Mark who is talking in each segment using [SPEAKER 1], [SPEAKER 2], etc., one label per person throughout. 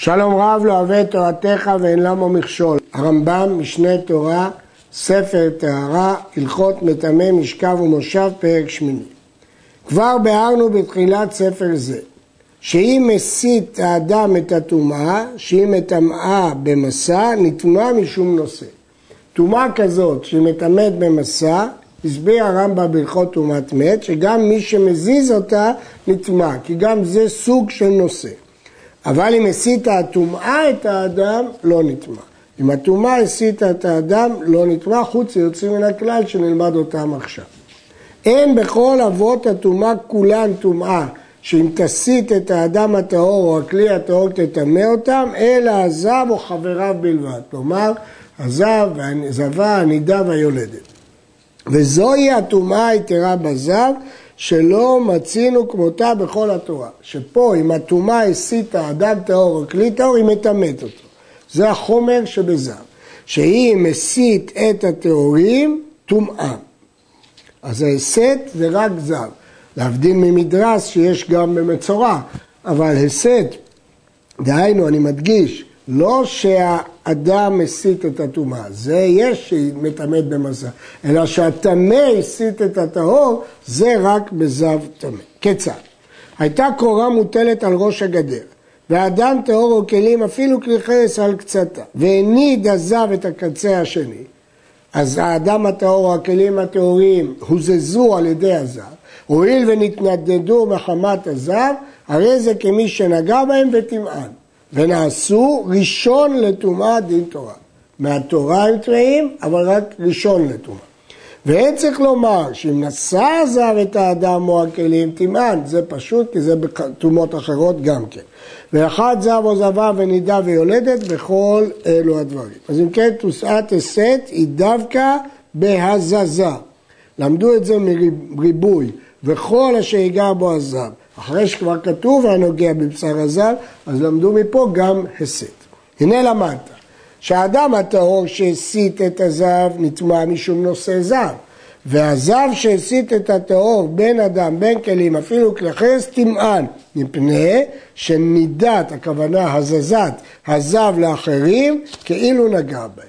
[SPEAKER 1] שלום רב לא אוהב את תורתך ואין למה מכשול. הרמב"ם, משנה תורה, ספר טהרה, הלכות מטמא משכב ומושב, פרק שמיני. כבר ביארנו בתחילת ספר זה, שאם מסית האדם את הטומאה, שהיא מטמאה במסע, נטמא משום נושא. טומאה כזאת שהיא מטמאת במסע, הסביר הרמב"ם בהלכות טומאת מת, שגם מי שמזיז אותה נטמא, כי גם זה סוג של נושא. אבל אם הסיתה הטומאה את האדם, לא נטמא. אם הטומאה הסיתה את האדם, לא נטמא, חוץ ליוצאים מן הכלל שנלמד אותם עכשיו. אין בכל אבות הטומאה כולן טומאה, שאם תסית את האדם הטהור או הכלי הטהור תטמא אותם, אלא הזב או חבריו בלבד. כלומר, הזב, הזבה, הנידה והיולדת. וזוהי הטומאה היתרה בזב, שלא מצינו כמותה בכל התורה. שפה אם הטומאה הסיתה אדם טהור או כלי טהור, היא מטמאת אותו. זה החומר שבזב. שהיא מסית את הטהורים, טומאה. אז ההסת זה רק זב. להבדיל ממדרס שיש גם במצורע, אבל הסת, דהיינו, אני מדגיש, לא שהאדם מסית את הטומאה, זה יש שהיא מטמאת במסע, אלא שהטמא הסית את הטהור, זה רק בזב טמא. כיצד? הייתה קורה מוטלת על ראש הגדר, והאדם טהור או כלים אפילו כלי חרס על קצתה, והניד הזב את הקצה השני, אז האדם הטהור או הכלים הטהורים הוזזו על ידי הזב, הואיל ונתנדדו מחמת הזב, הרי זה כמי שנגע בהם וטמען. ונעשו ראשון לטומאה דין תורה. מהתורה הם טמאים, אבל רק ראשון לטומאה. ואין צריך לומר שאם נשא הזר את האדם או הכלים טמאן, זה פשוט כי זה בטומאות אחרות גם כן. ואחד זב או זבה ונידה ויולדת בכל אלו הדברים. אז אם כן, תוסעת הסת היא דווקא בהזזה. למדו את זה מריבוי, וכל אשר ייגע בו הזב. אחרי שכבר כתוב הנוגע בבשר הזב, אז למדו מפה גם הסת. הנה למדת, שהאדם הטהור שהסית את הזב נטמע משום נושא זב, והזב שהסית את הטהור בין אדם, בין כלים, אפילו כלי טמען, מפני שנידת, הכוונה הזזת, הזב לאחרים, כאילו נגע בהם.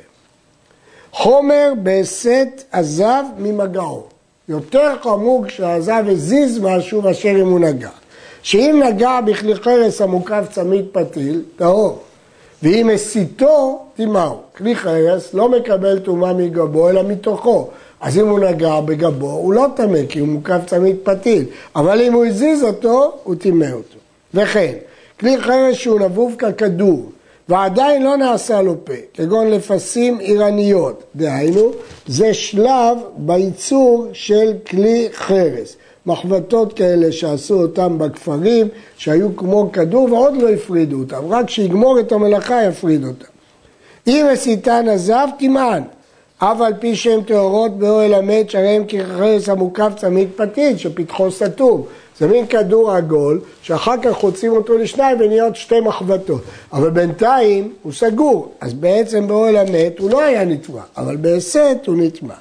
[SPEAKER 1] חומר בהסת הזב ממגעו. יותר חמור כשהזב הזיז משהו מאשר אם הוא נגע. שאם נגע בכלי חרס המוקף צמיד פתיל, טהור, ואם הסיתו, תימהו. כלי חרס לא מקבל טומאה מגבו אלא מתוכו. אז אם הוא נגע בגבו, הוא לא טמא, כי הוא מוקף צמיד פתיל. אבל אם הוא הזיז אותו, הוא טימא אותו. וכן, כלי חרס שהוא נבוב ככדור, ועדיין לא נעשה לו פה, כגון לפסים עירניות, דהיינו, זה שלב בייצור של כלי חרס. מחבטות כאלה שעשו אותם בכפרים, שהיו כמו כדור ועוד לא הפרידו אותם, רק שיגמור את המלאכה יפריד אותם. אם הסיתן עזב, תימען, אף על פי שהן טהורות באוהל המת, שהרי הם כחרס המוקף צמיד פתיל, שפתחו סתום. זה מין כדור עגול, שאחר כך חוצים אותו לשניים ונהיות שתי מחבטות. אבל בינתיים הוא סגור, אז בעצם באוהל המת הוא לא היה נטמע, אבל בהסת הוא נטמע.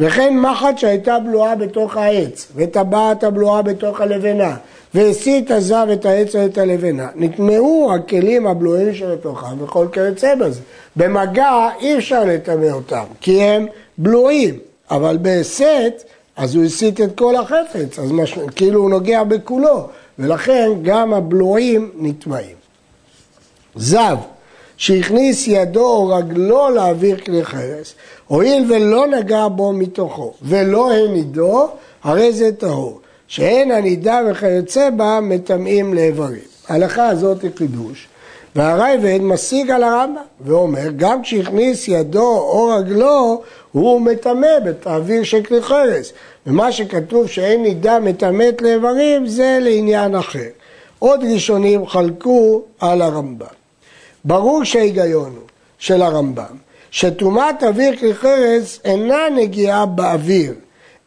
[SPEAKER 1] וכן מחט שהייתה בלועה בתוך העץ, וטבעת הבלועה בתוך הלבנה, והסית הזב את העץ ואת הלבנה. נטמעו הכלים הבלועים שבתוכם וכל כיוצא בזה. במגע אי אפשר לטמא אותם, כי הם בלועים, אבל בהסת אז הוא הסית את כל החפץ, אז מש... כאילו הוא נוגע בכולו, ולכן גם הבלועים נטמעים. זב שהכניס ידו או רגלו להעביר כלי חרס, הואיל ולא נגע בו מתוכו ולא הנידו, הרי זה טהור. שאין הנידה וכיוצא בה מטמאים לאיברים. ההלכה הזאת היא חידוש, והרייבד משיג על הרמב"ם ואומר, גם כשהכניס ידו או רגלו, הוא מטמא בתעביר של כלי חרס. ומה שכתוב שאין נידה מטמאת לאיברים, זה לעניין אחר. עוד ראשונים חלקו על הרמב"ם. ברור שההיגיון הוא של הרמב"ם, שטומאת אוויר כלי חרס אינה נגיעה באוויר,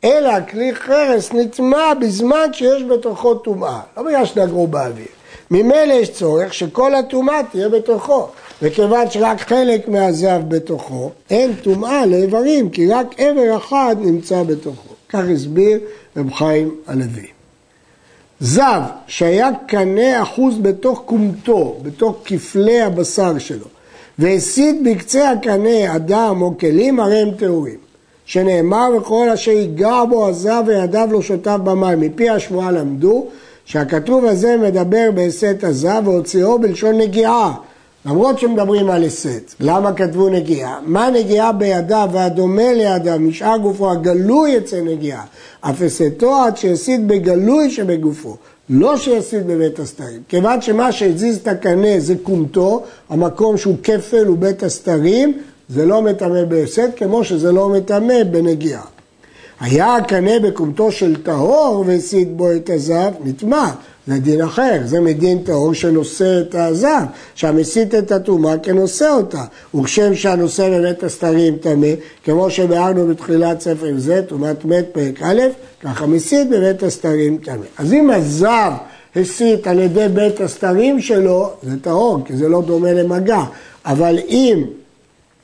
[SPEAKER 1] אלא כלי חרס נטמע בזמן שיש בתוכו טומאה, לא בגלל שנגרו באוויר. ממילא יש צורך שכל הטומאה תהיה בתוכו, וכיוון שרק חלק מהזב בתוכו, אין טומאה לאיברים, כי רק איבר אחד נמצא בתוכו. כך הסביר רב חיים הלוי. זב שהיה קנה אחוז בתוך קומתו, בתוך כפלי הבשר שלו, והסית בקצה הקנה אדם או כלים, הרי הם טהורים. שנאמר וכל אשר ייגע בו עזב וידיו לא שוטף במים. מפי השמועה למדו שהכתוב הזה מדבר בהסת הזב והוציאו בלשון נגיעה. למרות שמדברים על הסת. למה כתבו נגיעה? מה נגיעה בידיו והדומה לידיו משאר גופו הגלוי יצא נגיעה. אף הסתו עד שהסית בגלוי שבגופו. לא שיסית בבית הסתרים. כיוון שמה שהזיז את הקנה זה קומתו, המקום שהוא כפל הוא בית הסתרים, זה לא מטמא בהפסד, כמו שזה לא מטמא בנגיעה. היה הקנה בקומתו של טהור והסית בו את הזב, נטמע. זה דין אחר, זה מדין טהור שנושא את הזב, שהמסית את הטומאה כנושא אותה. וכשם שהנושא בבית הסתרים טמא, כמו שביארנו בתחילת ספר זה, טומאת מת פרק א', ככה מסית בבית הסתרים טמא. אז אם הזב הסית על ידי בית הסתרים שלו, זה טהור, כי זה לא דומה למגע. אבל אם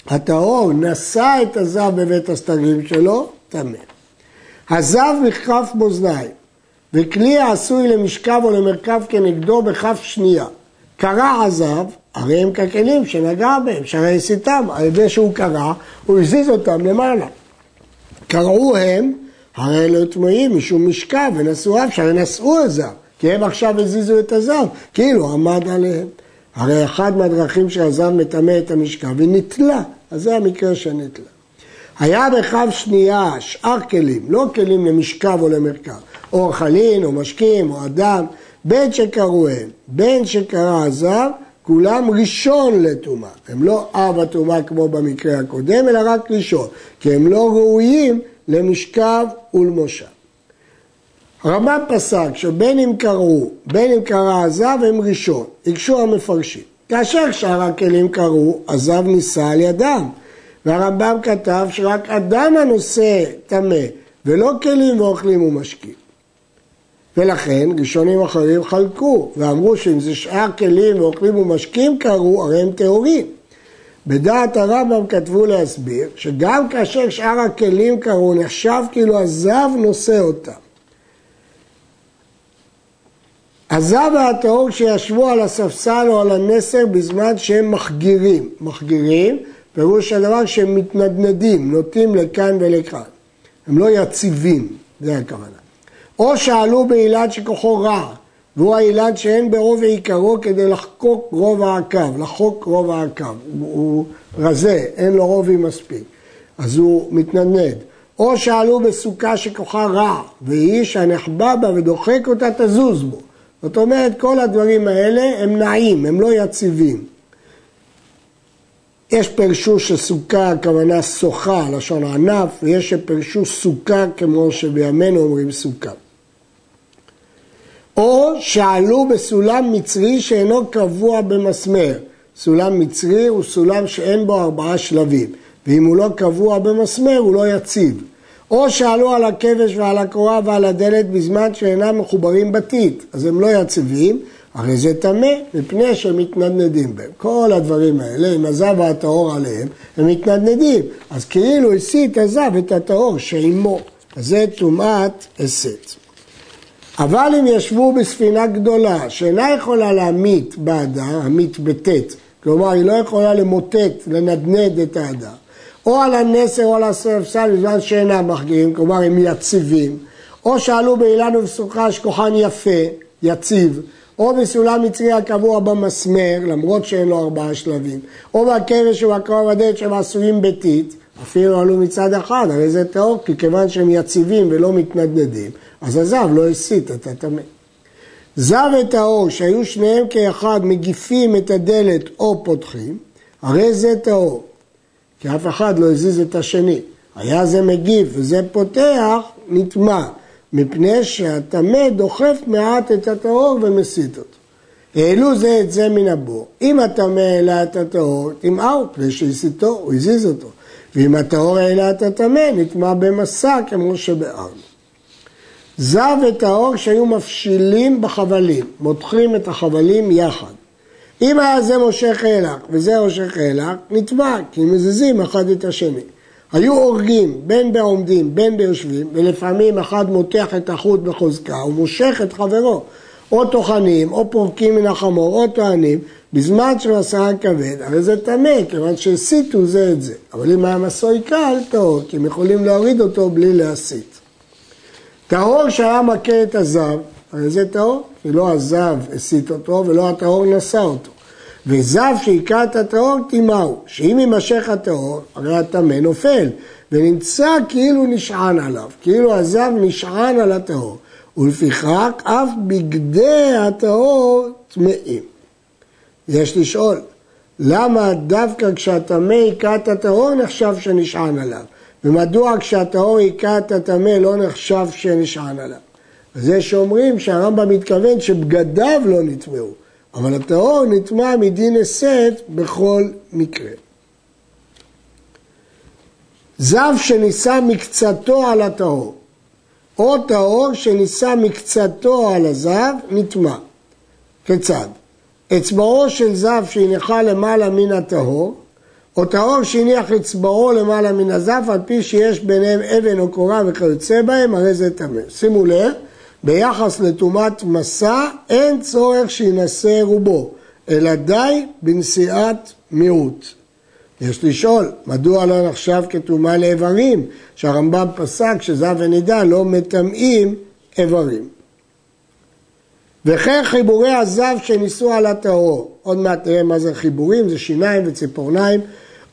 [SPEAKER 1] הטהור נשא את הזב בבית הסתרים שלו, טמא. הזב מכף מאזניים, וכלי העשוי למשכב או למרכב כנגדו בכף שנייה. קרע הזב, הרי הם ככלים שנגע בהם, שהרי הסיתם, על ידי שהוא קרע, הוא הזיז אותם למעלה. קרעו הם, הרי אלו טמאים משום משכב ונשאו אף, שהרי נשאו הזב, כי הם עכשיו הזיזו את הזב, כאילו עמד עליהם. הרי אחד מהדרכים שהזב מטמא את המשכב היא נתלה, אז זה המקרה של נתלה. היה בכף שנייה שאר כלים, לא כלים למשכב או למרכב, או אכלין או משקים או אדם, בין שקראו הם, בין שקרא הזב, כולם ראשון לטומאה. הם לא אב הטומאה כמו במקרה הקודם, אלא רק ראשון, כי הם לא ראויים למשכב ולמושב. הרמב"ם פסק שבין אם קראו, בין אם קרא הזב, הם ראשון. הקשו המפרשים. כאשר שאר הכלים קראו, הזב נישא על ידם. והרמב"ם כתב שרק אדם הנושא טמא, ולא כלים ואוכלים ומשקים. ולכן ראשונים אחרים חלקו, ואמרו שאם זה שאר כלים ואוכלים ומשקים קראו, הרי הם טהורים. בדעת הרמב"ם כתבו להסביר שגם כאשר שאר הכלים קראו, נחשב כאילו הזב נושא אותם. הזב והטהור שישבו על הספסל או על הנסר בזמן שהם מחגירים. מחגירים, פירוש הדבר שהם מתנדנדים, נוטים לכאן ולכאן. הם לא יציבים, זה הכוונה. או שעלו באילן שכוחו רע, והוא האילן שאין ברוב עיקרו כדי לחקוק רוב העקב, לחוק רוב העקב. הוא רזה, אין לו רובי מספיק, אז הוא מתנדנד. או שעלו בסוכה שכוחה רע, והיא שהנחבא בה ודוחק אותה תזוז בו. זאת אומרת, כל הדברים האלה הם נעים, הם לא יציבים. יש פרשו שסוכה, הכוונה שוחה, לשון ענף, ויש שפרשו סוכה כמו שבימינו אומרים סוכה. או שעלו בסולם מצרי שאינו קבוע במסמר. סולם מצרי הוא סולם שאין בו ארבעה שלבים, ואם הוא לא קבוע במסמר הוא לא יציב. או שעלו על הכבש ועל הקורה ועל הדלת בזמן שאינם מחוברים בטיט, אז הם לא יציבים, הרי זה טמא מפני שהם מתנדנדים בהם. כל הדברים האלה, עם הזב והטהור עליהם, הם מתנדנדים. אז כאילו הסית הזב את הטהור שעימו. אז זה טומאת הסת. אבל אם ישבו בספינה גדולה שאינה יכולה להמית באדר, המית בטית, כלומר היא לא יכולה למוטט, לנדנד את האדר, או על הנסר או על הספסל בזמן שאינם מחגירים, כלומר הם יציבים, או שעלו באילן ובשוחה שכוחן יפה, יציב, או בסולם מצרי הקבוע במסמר, למרות שאין לו ארבעה שלבים, או בכבש ובקרב הדלת שהם עשויים ביתית, אפילו עלו מצד אחד, הרי זה טהור, כי כיוון שהם יציבים ולא מתנדנדים, אז הזב לא הסית את הטמא. זב וטהור, שהיו שניהם כאחד מגיפים את הדלת או פותחים, הרי זה טהור, כי אף אחד לא הזיז את השני. היה זה מגיף וזה פותח, נטמע. מפני שהטמא דוחף מעט את הטהור ומסית אותו. העלו זה את זה מן הבור. אם הטמא העלה את הטהור, טמאו, כדי שהסיתו, הוא הזיז אותו. ואם הטהור העלה את הטמא, נטמע במסע כמו שבארנו. זב וטהור שהיו מפשילים בחבלים, מותחים את החבלים יחד. אם היה זה מושך אילך וזה מושך אילך, נטמע, כי מזיזים אחד את השני. היו הורגים בין בעומדים בין ביושבים ולפעמים אחד מותח את החוט בחוזקה ומושך את חברו או טוחנים או פורקים מן החמור או טוענים בזמן שמסע כבד, הרי זה טמא, כיוון שהסיתו זה את זה. אבל אם היה מסוי קל, טהור, כי הם יכולים להוריד אותו בלי להסית. טהור שהיה מכה את הזב, הרי זה טהור, כי לא הזב הסית אותו ולא הטהור נשא אותו. וזב שהיכה את הטהור טימאו, שאם יימשך הטהור, הרי הטמא נופל, ונמצא כאילו נשען עליו, כאילו הזב נשען על הטהור, ולפיכך אף בגדי הטהור טמאים. יש לשאול, למה דווקא כשהטמא היכה את הטהור נחשב שנשען עליו? ומדוע כשהטהור היכה את הטמא לא נחשב שנשען עליו? זה שאומרים שהרמב"ם מתכוון שבגדיו לא נטמעו, אבל הטהור נטמע מדין הסת בכל מקרה. זב שנישא מקצתו על הטהור, או טהור שנישא מקצתו על הזב, נטמע. כיצד? אצבעו של זב שהניחה למעלה מן הטהור, או טהור שהניח אצבעו למעלה מן הזף על פי שיש ביניהם אבן או קורה וכיוצא בהם, הרי זה טמא. שימו לב, ביחס לטומאת מסע אין צורך שינשא רובו, אלא די בנשיאת מיעוט. יש לשאול, מדוע לא נחשב כטומאה לאיברים, שהרמב"ם פסק שזב ונידה לא מטמאים איברים. וכן חיבורי הזב שניסו על הטהור, עוד מעט נראה מה זה חיבורים, זה שיניים וציפורניים,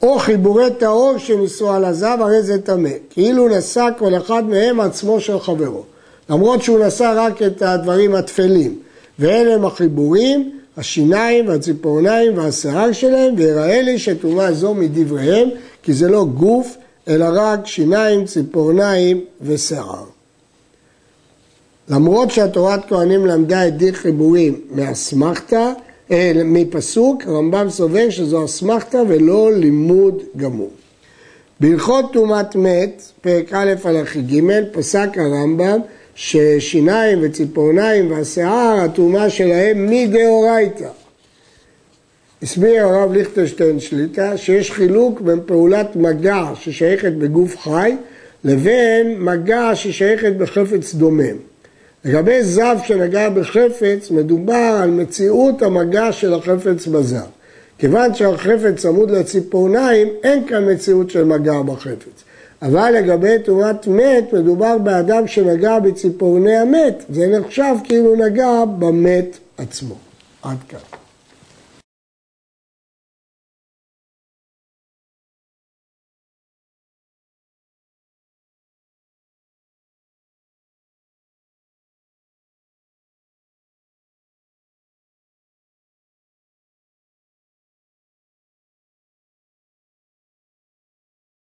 [SPEAKER 1] או חיבורי טהור שניסו על הזב, הרי זה טמא, כאילו נשא כל אחד מהם עצמו של חברו, למרות שהוא נשא רק את הדברים הטפלים, ואלה הם החיבורים, השיניים והציפורניים והשיער שלהם, ויראה לי שטומאה זו מדבריהם, כי זה לא גוף, אלא רק שיניים, ציפורניים ושיער. למרות שהתורת כהנים למדה את דין חיבורים מאסמכתא, אה, מפסוק, הרמב"ם סובר שזו אסמכתא ולא לימוד גמור. בהלכות טומאת מת, פרק א' הלכי ג', פסק הרמב"ם ששיניים וציפורניים והשיער, הטומאה שלהם מדאורייתא. הסביר הרב ליכטנשטיין שליטה שיש חילוק בין פעולת מגע ששייכת בגוף חי לבין מגע ששייכת בחפץ דומם. לגבי זב שנגע בחפץ, מדובר על מציאות המגע של החפץ בזב. כיוון שהחפץ צמוד לציפורניים, אין כאן מציאות של מגע בחפץ. אבל לגבי טומאת מת, מדובר באדם שנגע בציפורני המת, זה נחשב כאילו נגע במת עצמו. עד כאן.